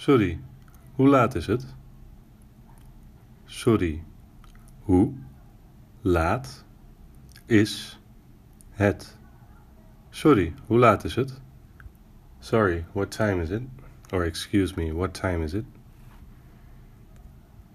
Sorry, hoe laat is het? Sorry, hoe laat is het? Sorry, hoe laat is het? Sorry, what time is it? Or excuse me, what time is it?